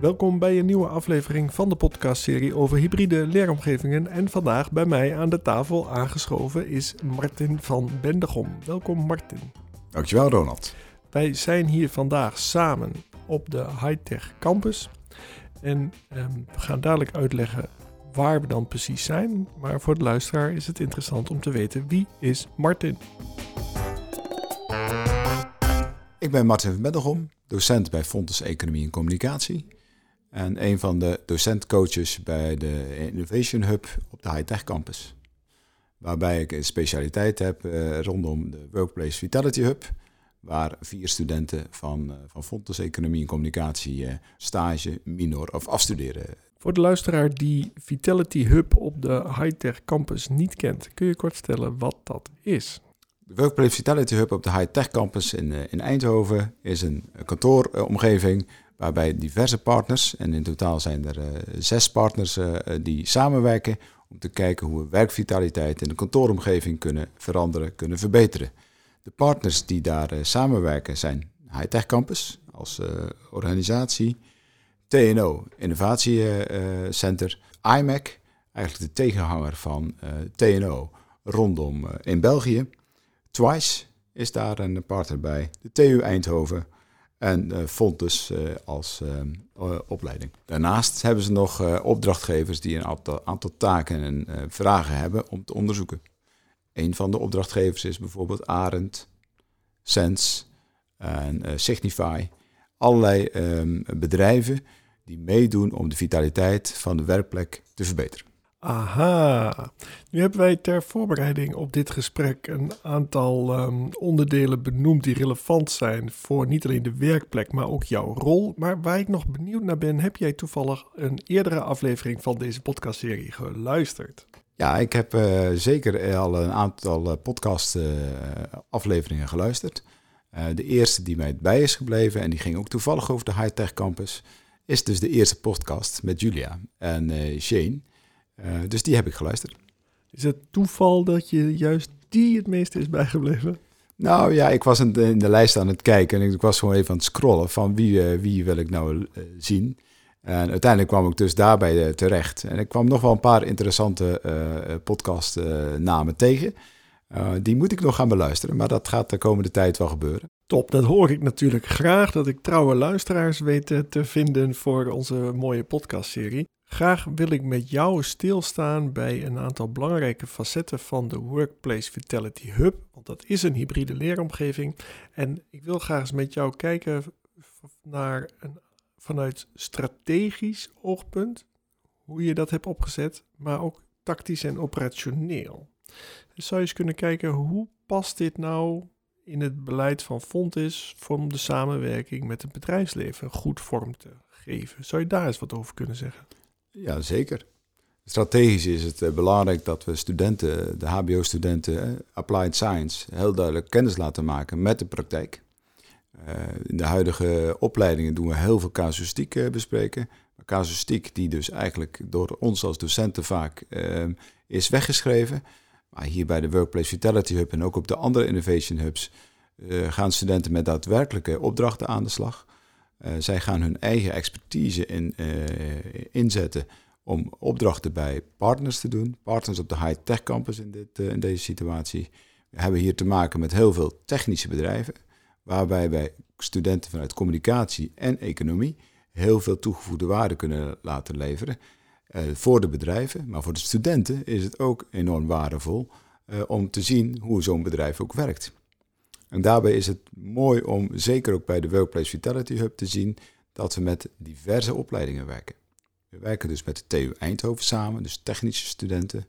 Welkom bij een nieuwe aflevering van de podcastserie over hybride leeromgevingen. En vandaag bij mij aan de tafel aangeschoven is Martin van Bendegom. Welkom Martin. Dankjewel Ronald. Wij zijn hier vandaag samen op de Hightech Campus. En ehm, we gaan dadelijk uitleggen waar we dan precies zijn. Maar voor de luisteraar is het interessant om te weten wie is Martin. Ik ben Martin van Bendegom, docent bij Fontes Economie en Communicatie. En een van de docentcoaches bij de Innovation Hub op de Hightech Campus. Waarbij ik een specialiteit heb eh, rondom de Workplace Vitality Hub. Waar vier studenten van, uh, van Fontes Economie en Communicatie eh, stage, minor of afstuderen. Voor de luisteraar die Vitality Hub op de Hightech Campus niet kent, kun je kort stellen wat dat is? De Workplace Vitality Hub op de Hightech Campus in, in Eindhoven is een kantooromgeving waarbij diverse partners, en in totaal zijn er uh, zes partners uh, die samenwerken om te kijken hoe we werkvitaliteit in de kantooromgeving kunnen veranderen, kunnen verbeteren. De partners die daar samenwerken zijn Hightech Campus als organisatie, TNO Innovatiecenter, IMAC, eigenlijk de tegenhanger van TNO rondom in België. Twice is daar een partner bij, de TU Eindhoven, en uh, Fontes uh, als uh, opleiding. Daarnaast hebben ze nog opdrachtgevers die een aantal, aantal taken en vragen hebben om te onderzoeken. Een van de opdrachtgevers is bijvoorbeeld Arend, Sense en Signify. Allerlei ehm, bedrijven die meedoen om de vitaliteit van de werkplek te verbeteren. Aha, nu hebben wij ter voorbereiding op dit gesprek een aantal um, onderdelen benoemd die relevant zijn voor niet alleen de werkplek, maar ook jouw rol. Maar waar ik nog benieuwd naar ben, heb jij toevallig een eerdere aflevering van deze podcastserie geluisterd? Ja, ik heb uh, zeker al een aantal uh, podcast uh, afleveringen geluisterd. de eerste die mij bij is gebleven, en die ging ook toevallig over de Hightech Campus, is dus de eerste podcast met Julia en Shane. Uh, dus die heb ik geluisterd. Is het toeval dat je juist die het meeste is bijgebleven? Nou ja, ik was in de, in de lijst aan het kijken en ik was gewoon even aan het scrollen van wie, uh, wie wil ik nou uh, zien. En uiteindelijk kwam ik dus daarbij terecht. En ik kwam nog wel een paar interessante podcastnamen tegen. die moet ik nog gaan beluisteren, maar dat gaat de komende tijd wel gebeuren. Top, dat hoor ik natuurlijk graag dat ik trouwe luisteraars weet te vinden voor onze mooie podcastserie. Graag wil ik met jou stilstaan bij een aantal belangrijke facetten van de Workplace Vitality Hub, want dat is een hybride leeromgeving. En ik wil graag eens met jou kijken naar een, vanuit strategisch oogpunt, hoe je dat hebt opgezet, maar ook tactisch en operationeel. Dus zou je eens kunnen kijken, hoe past dit nou in het beleid van Fontis om de samenwerking met het bedrijfsleven goed vorm te geven? Zou je daar eens wat over kunnen zeggen? Ja, zeker. Strategisch is het eh, belangrijk dat we studenten, de HBO-studenten, eh, applied science, heel duidelijk kennis laten maken met de praktijk. Uh, in de huidige opleidingen doen we heel veel casuïstiek bespreken. Casuïstiek die dus eigenlijk door ons als docenten vaak uh, is weggeschreven. Maar hier bij de Workplace Vitality Hub en ook op de andere innovation hubs gaan studenten met daadwerkelijke opdrachten aan de slag. Uh, zij gaan hun eigen expertise in, uh, inzetten om opdrachten bij partners te doen. Partners op de high-tech campus in, dit, uh, in deze situatie. We hebben hier te maken met heel veel technische bedrijven, waarbij wij studenten vanuit communicatie en economie heel veel toegevoegde waarde kunnen laten leveren. voor de bedrijven, maar voor de studenten is het ook enorm waardevol om te zien hoe zo'n bedrijf ook werkt. En daarbij is het mooi om, zeker ook bij de Workplace Vitality Hub, te zien dat we met diverse opleidingen werken. We werken dus met de TU Eindhoven samen, dus technische studenten.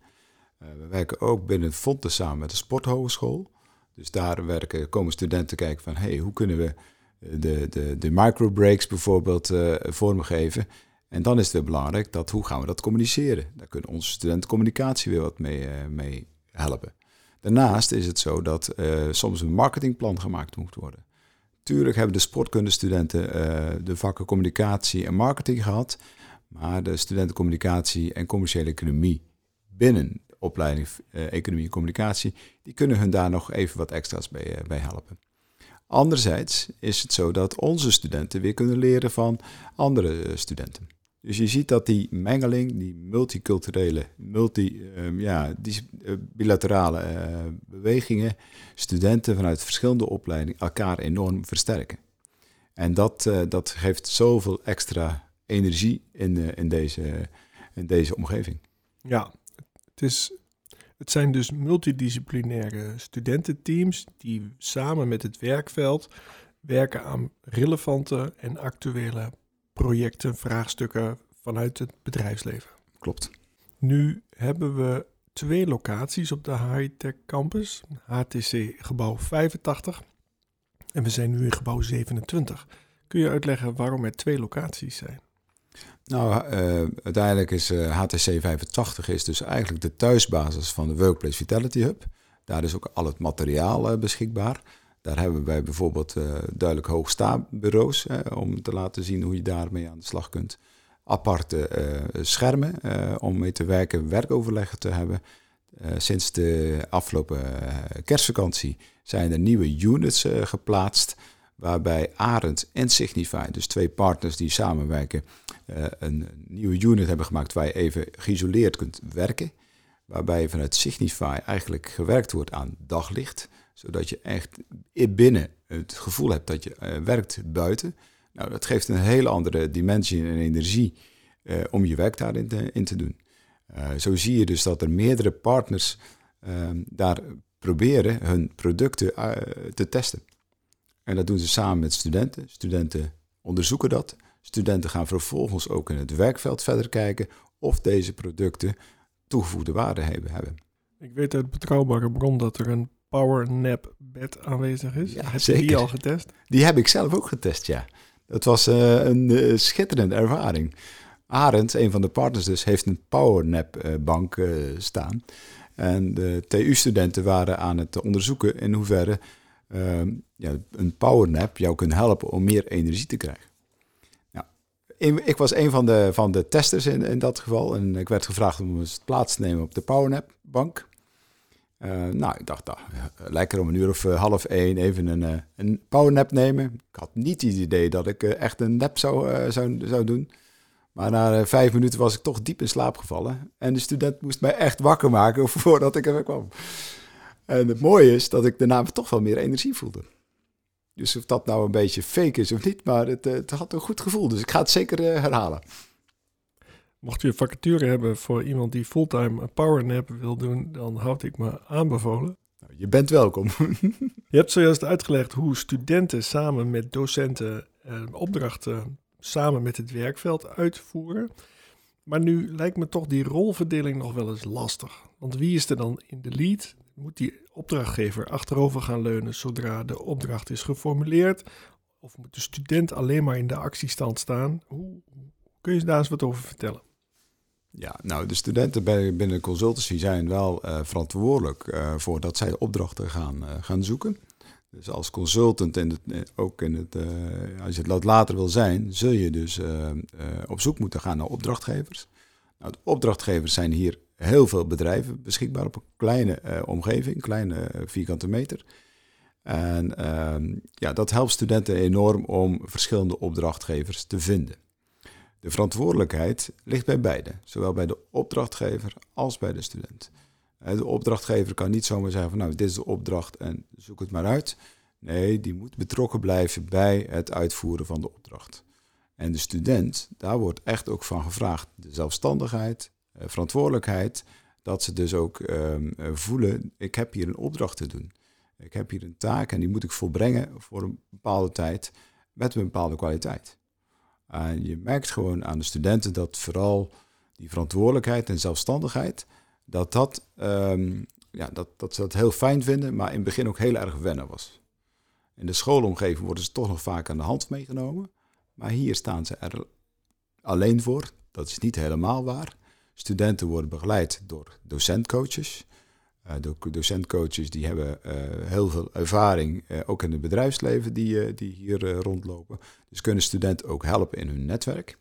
Uh, we werken ook binnen Fonte samen met de Sporthogeschool. Dus daar werken, komen studenten kijken van, hey, hoe kunnen we eh, de, de, de microbreaks bijvoorbeeld uh, vormgeven. En dan is het belangrijk dat hoe gaan we dat communiceren. Daar kunnen onze studenten communicatie weer wat mee, mee helpen. Daarnaast is het zo dat uh, soms een marketingplan gemaakt moet worden. Tuurlijk hebben de sportkundestudenten uh, de vakken communicatie en marketing gehad, maar de studenten communicatie en commerciële economie binnen de opleiding uh, economie en communicatie, die kunnen hun daar nog even wat extra's bij, bij helpen. Anderzijds is het zo dat onze studenten weer kunnen leren van andere studenten. Dus je ziet dat die mengeling, die multiculturele, multi, ehm, ja, die eh, bilaterale uh, bewegingen, studenten vanuit verschillende opleidingen elkaar enorm versterken. En dat, uh, dat geeft zoveel extra energie in, in, deze, in deze omgeving. Ja, het, is, het zijn dus multidisciplinaire studententeams die samen met het werkveld werken aan relevante en actuele projecten, vraagstukken vanuit het bedrijfsleven. Klopt. Nu hebben we twee locaties op de Hightech Campus, HTC gebouw 85 en we zijn nu in gebouw 27. Kun je uitleggen waarom er twee locaties zijn? Nou, uh, uiteindelijk is uh, HTC 85 is dus eigenlijk de thuisbasis van de Workplace Vitality Hub. Daar is ook al het materiaal uh, beschikbaar. Daar hebben wij bijvoorbeeld duidelijk hoogstaanbureaus om te laten zien hoe je daarmee aan de slag kunt. Aparte schermen om mee te werken, werkoverleggen te hebben. sinds de afgelopen kerstvakantie zijn er nieuwe units geplaatst waarbij Arend en Signify, dus twee partners die samenwerken, een nieuwe unit hebben gemaakt waar je even geïsoleerd kunt werken. Waarbij vanuit Signify eigenlijk gewerkt wordt aan daglicht, zodat je echt binnen het gevoel hebt dat je uh, werkt buiten. Nou, dat geeft een hele andere dimensie en energie uh, om je werk daarin te, in te doen. zo zie je dus dat er meerdere partners daar proberen hun producten te testen. En dat doen ze samen met studenten. Studenten onderzoeken dat. Studenten gaan vervolgens ook in het werkveld verder kijken of deze producten toegevoegde waarde hebben. Ik weet uit betrouwbare bron dat er een power nap bed aanwezig is. Ja, heb zeker. je die al getest? Die heb ik zelf ook getest, ja. Dat was uh, een uh, schitterende ervaring. Arend, een van de partners dus, heeft een powernap uh, bank staan. En de TU-studenten waren aan het onderzoeken in hoeverre Ehm, ja, een powernap jou kunnen helpen om meer energie te krijgen. Ik was een van de, van de testers in, in dat geval en ik werd gevraagd om eens plaats te nemen op de powernap bank. Uh, nou, ik dacht, nou, lekker om een uur of uh, half één even een, een powernap nemen. Ik had niet het idee dat ik echt een nap zou, zou, zou doen. Maar na vijf minuten was ik toch diep in slaap gevallen. En de student moest mij echt wakker maken voordat ik er kwam. En het mooie is dat ik daarna toch wel meer energie voelde. Dus of dat nou een beetje fake is of niet, maar het, eh, het had een goed gevoel. Dus ik ga het zeker herhalen. Mocht je een vacature hebben voor iemand die fulltime een powernap wil doen, dan houd ik me aanbevolen. Nou, je bent welkom. je hebt zojuist uitgelegd hoe studenten samen met docenten eh, opdrachten samen met het werkveld uitvoeren. Maar nu lijkt me toch die rolverdeling nog wel eens lastig. Want wie is er dan in de lead? Moet die opdrachtgever achterover gaan leunen zodra de opdracht is geformuleerd? Of moet de student alleen maar in de actiestand staan? Hoe kun je daar eens wat over vertellen? Ja, nou, de studenten binnen consultancy zijn wel uh, verantwoordelijk uh, voor dat zij opdrachten gaan, uh, gaan zoeken. Dus als consultant en ook in het, als je het later wil zijn, zul je dus op zoek moeten gaan naar opdrachtgevers. Nou, de opdrachtgevers zijn hier heel veel bedrijven beschikbaar op een kleine omgeving, kleine vierkante meter. En uh, ja, dat helpt studenten enorm om verschillende opdrachtgevers te vinden. De verantwoordelijkheid ligt bij beide, zowel bij de opdrachtgever als bij de student. Eh, de opdrachtgever kan niet zomaar zeggen van nou, dit is de opdracht en zoek het maar uit. Nee, die moet betrokken blijven bij het uitvoeren van de opdracht. En de student, daar wordt echt ook van gevraagd de zelfstandigheid, eh, verantwoordelijkheid, dat ze dus ook ehm, eh, voelen, ik heb hier een opdracht te doen. Ik heb hier een taak en die moet ik volbrengen voor een bepaalde tijd met een bepaalde kwaliteit. En je merkt gewoon aan de studenten dat vooral die verantwoordelijkheid en zelfstandigheid, dat, dat, um, ja, dat, dat ze dat heel fijn vinden, maar in het begin ook heel erg wennen was. In de schoolomgeving worden ze toch nog vaak aan de hand meegenomen, maar hier staan ze er alleen voor. Dat is niet helemaal waar. Studenten worden begeleid door docentcoaches. Uh, docentcoaches die hebben uh, heel veel ervaring, uh, ook in het bedrijfsleven, die, die hier rondlopen. Dus kunnen studenten ook helpen in hun netwerk.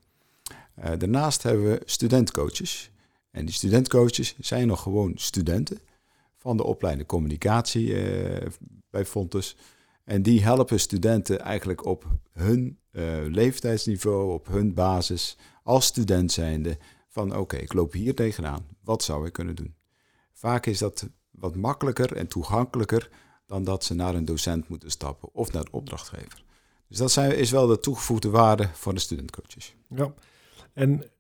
daarnaast hebben we studentcoaches. En die studentcoaches zijn nog gewoon studenten van de opleiding communicatie bij Fontes. En die helpen studenten eigenlijk op hun leeftijdsniveau, op hun basis, als student zijnde, van oké, ik loop hier tegenaan, wat zou ik kunnen doen? Vaak is dat wat makkelijker en toegankelijker dan dat ze naar een docent moeten stappen of naar een opdrachtgever. Dus dat zijn, is wel de toegevoegde waarde voor de studentcoaches. Ja, en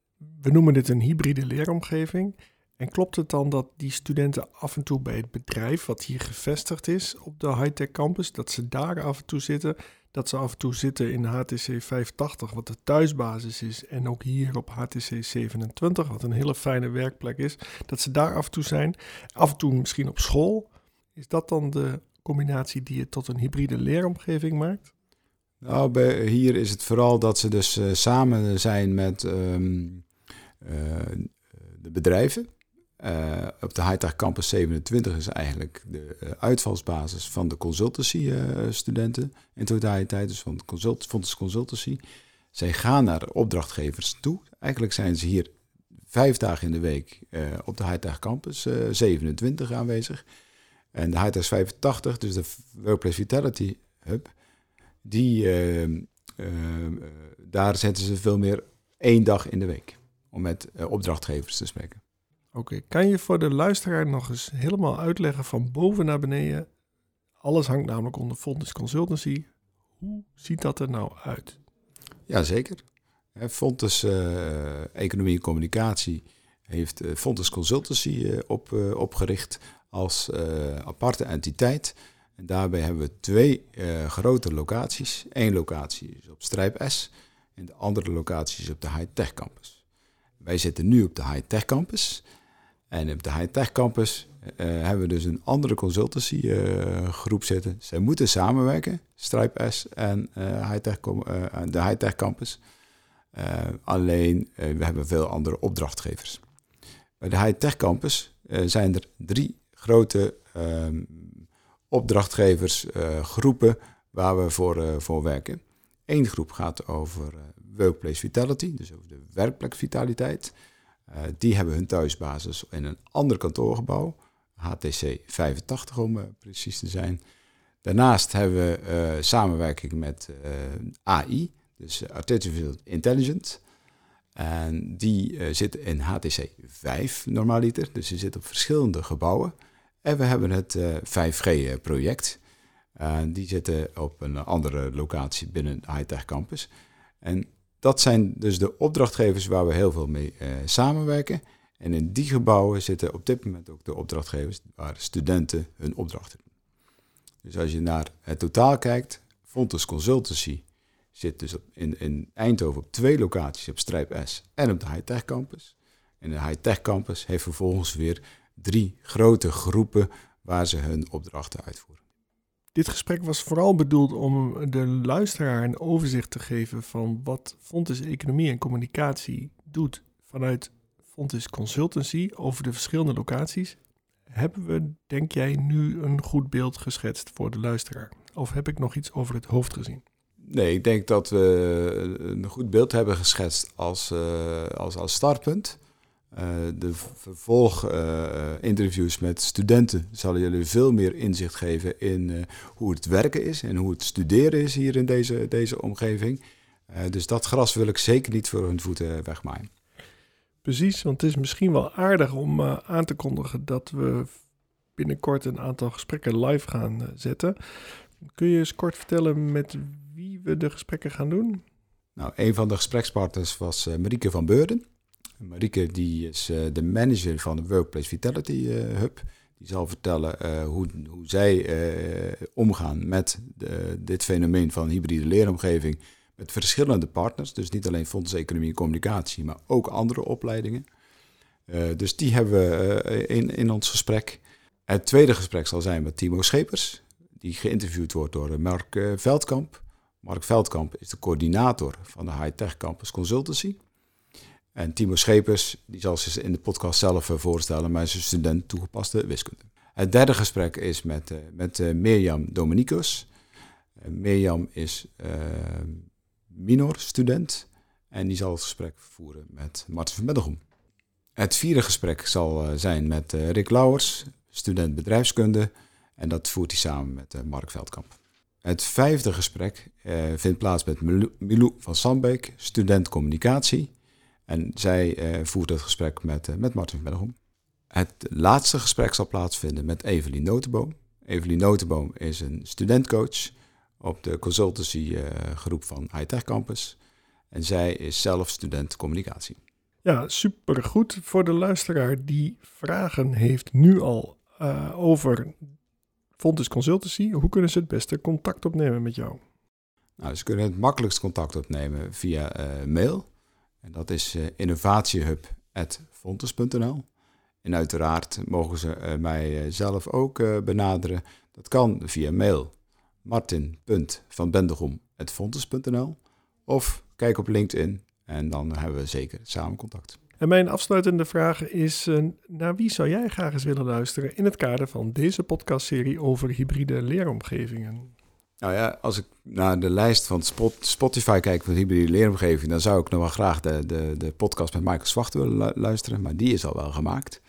we noemen dit een hybride leeromgeving. En klopt het dan dat die studenten af en toe bij het bedrijf wat hier gevestigd is op de high-tech campus, dat ze daar af en toe zitten, dat ze af en toe zitten in HTC 85, wat de thuisbasis is, en ook hier op HTC 27, wat een hele fijne werkplek is, dat ze daar af en toe zijn, af en toe misschien op school. Is dat dan de combinatie die het tot een hybride leeromgeving maakt? Nou, bij, hier is het vooral dat ze dus uh, samen zijn met um, uh, de bedrijven. Uh, op de Hightech Campus 27 is eigenlijk de uh, uitvalsbasis van de consultancy-studenten uh, in totaliteit, dus van consult Fontes Consultancy. Zij gaan naar opdrachtgevers toe. Eigenlijk zijn ze hier vijf dagen in de week op de Hightech Campus 27 aanwezig. En de Hightech 85, dus de Workplace Vitality Hub, die, daar zetten ze veel meer één dag in de week om met opdrachtgevers te spreken. Oké, kan je voor de luisteraar nog eens helemaal uitleggen van boven naar beneden? Alles hangt namelijk onder Fontes Consultancy. Hoe ziet dat er nou uit? Jazeker. Fontes uh, Economie en Communicatie heeft uh, Fontes Consultancy uh, op, opgericht als aparte entiteit. En daarbij hebben we twee grote locaties. Eén locatie is op Strijp S en de andere locatie is op de High Tech Campus. Wij zitten nu op de High Tech Campus. En op de high-tech campus uh, hebben we dus een andere consultancy uh, groep zitten. Zij moeten samenwerken, Stripe S en high-tech de high-tech campus. alleen, we hebben veel andere opdrachtgevers. Bij de high-tech campus zijn er drie grote ehm, opdrachtgeversgroepen waar we voor, voor werken. Eén groep gaat over workplace vitality, dus over de werkplekvitaliteit. Uh, die hebben hun thuisbasis in een ander kantoorgebouw, HTC 85 om uh, precies te zijn. Daarnaast hebben we uh, samenwerking met AI, dus Artificial Intelligence. En die zitten in HTC 5 normaaliter, dus ze zitten op verschillende gebouwen. En we hebben het 5G-project. die zitten op een andere locatie binnen Hightech Campus. En dat zijn dus de opdrachtgevers waar we heel veel mee eh, samenwerken. En in die gebouwen zitten op dit moment ook de opdrachtgevers waar studenten hun opdrachten doen. Dus als je naar het totaal kijkt, Fontes Consultancy zit dus in, in Eindhoven op twee locaties, op Strijp S en op de Hightech Campus. En de Hightech Campus heeft vervolgens weer drie grote groepen waar ze hun opdrachten uitvoeren. Dit gesprek was vooral bedoeld om de luisteraar een overzicht te geven van wat Fontes Economie en Communicatie doet vanuit Fontes Consultancy over de verschillende locaties. Hebben we, denk jij, nu een goed beeld geschetst voor de luisteraar? Of heb ik nog iets over het hoofd gezien? Nee, ik denk dat we een goed beeld hebben geschetst als, uh, als, als startpunt. Uh, de vervolginterviews uh, met studenten zullen jullie veel meer inzicht geven in hoe het werken is en hoe het studeren is hier in deze, deze omgeving. dus dat gras wil ik zeker niet voor hun voeten wegmaaien. Precies, want het is misschien wel aardig om aan te kondigen dat we binnenkort een aantal gesprekken live gaan zetten. Kun je eens kort vertellen met wie we de gesprekken gaan doen? Nou, een van de gesprekspartners was Marieke van Beurden. Marieke die is uh, de manager van de Workplace Vitality uh, Hub. Die zal vertellen uh, hoe, hoe zij omgaan met de, dit fenomeen van hybride leeromgeving met verschillende partners. Dus niet alleen Fonds Economie en Communicatie, maar ook andere opleidingen. dus die hebben we in, in ons gesprek. Het tweede gesprek zal zijn met Timo Schepers, die geïnterviewd wordt door Mark Veldkamp. Mark Veldkamp is de coördinator van de High Tech Campus Consultancy. En Timo Schepers, die zal zich in de podcast zelf eh, voorstellen, maar is een student toegepaste wiskunde. Het derde gesprek is met, uh, met uh, Mirjam Dominicus. Mirjam is minor student en die zal het gesprek voeren met Martin van Beddelgoem. Het vierde gesprek zal zijn met Rick Lauwers, student bedrijfskunde. En dat voert hij samen met Mark Veldkamp. Het vijfde gesprek eh, vindt plaats met Milou van Sandbeek, student communicatie. En zij eh, voert het gesprek met, uh, met Martin Verdergom. Het laatste gesprek zal plaatsvinden met Evelien Notenboom. Evelien Notenboom is een studentcoach op de consultancygroep van Hightech Campus. En zij is zelf student communicatie. Ja, supergoed. Voor de luisteraar die vragen heeft nu al over Fontes Consultancy, hoe kunnen ze het beste contact opnemen met jou? Nou, ze kunnen het makkelijkst contact opnemen via uh, mail. En dat is uh, innovatiehub.fontes.nl. En uiteraard mogen ze uh, mij zelf ook benaderen. Dat kan via mail martin.vanbendegom.fontes.nl of kijk op LinkedIn en dan hebben we zeker samen contact. En mijn afsluitende vraag is: naar wie zou jij graag eens willen luisteren in het kader van deze podcastserie over hybride leeromgevingen? Nou ja, als ik naar de lijst van Spotify kijk van hybride leeromgeving, dan zou ik nog wel graag de, de, de podcast met Michael Zwacht willen luisteren, maar die is al wel gemaakt.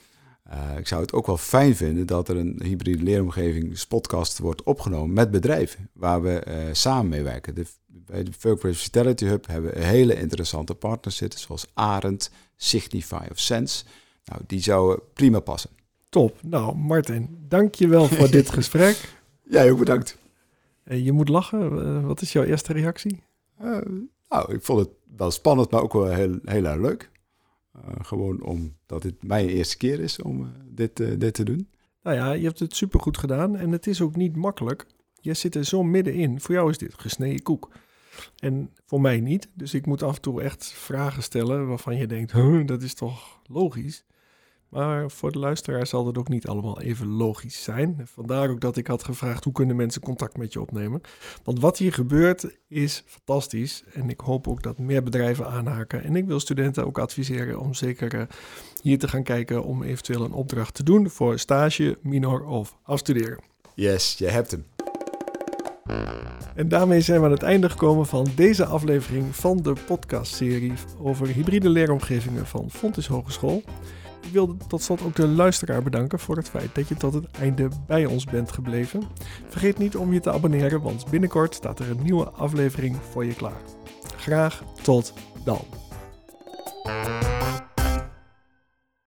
Uh, ik zou het ook wel fijn vinden dat er een hybride leeromgeving wordt opgenomen met bedrijven waar we uh, samen mee werken. De, bij de Workplace Vitality Hub hebben we hele interessante partners zitten, zoals Arend, Signify of Sense. Nou, die zouden prima passen. Top. Nou, Martin, dank je wel voor dit gesprek. Jij ook bedankt. Je moet lachen. Eh, wat is jouw eerste reactie? Uh, nou, ik vond het wel spannend, maar ook wel heel, heel erg leuk. Gewoon omdat het mijn eerste keer is om dit, dit te doen. Nou ja, je hebt het supergoed gedaan en het is ook niet makkelijk. Je zit er zo middenin. Voor jou is dit gesneden koek. En voor mij niet. Dus ik moet af en toe echt vragen stellen waarvan je denkt, dat is toch logisch. Maar voor de luisteraar zal het ook niet allemaal even logisch zijn. Vandaar ook dat ik had gevraagd hoe kunnen mensen contact met je opnemen. Want wat hier gebeurt is fantastisch. En ik hoop ook dat meer bedrijven aanhaken. En ik wil studenten ook adviseren om zeker eh, hier te gaan kijken om eventueel een opdracht te doen voor stage, minor of afstuderen. Yes, je hebt hem. En daarmee zijn we aan het einde gekomen van deze aflevering van de podcastserie over hybride leeromgevingen van Fontis Hogeschool. Ik wil tot slot ook de luisteraar bedanken voor het feit dat je tot het einde bij ons bent gebleven. Vergeet niet om je te abonneren, want binnenkort staat er een nieuwe aflevering voor je klaar. Graag tot dan.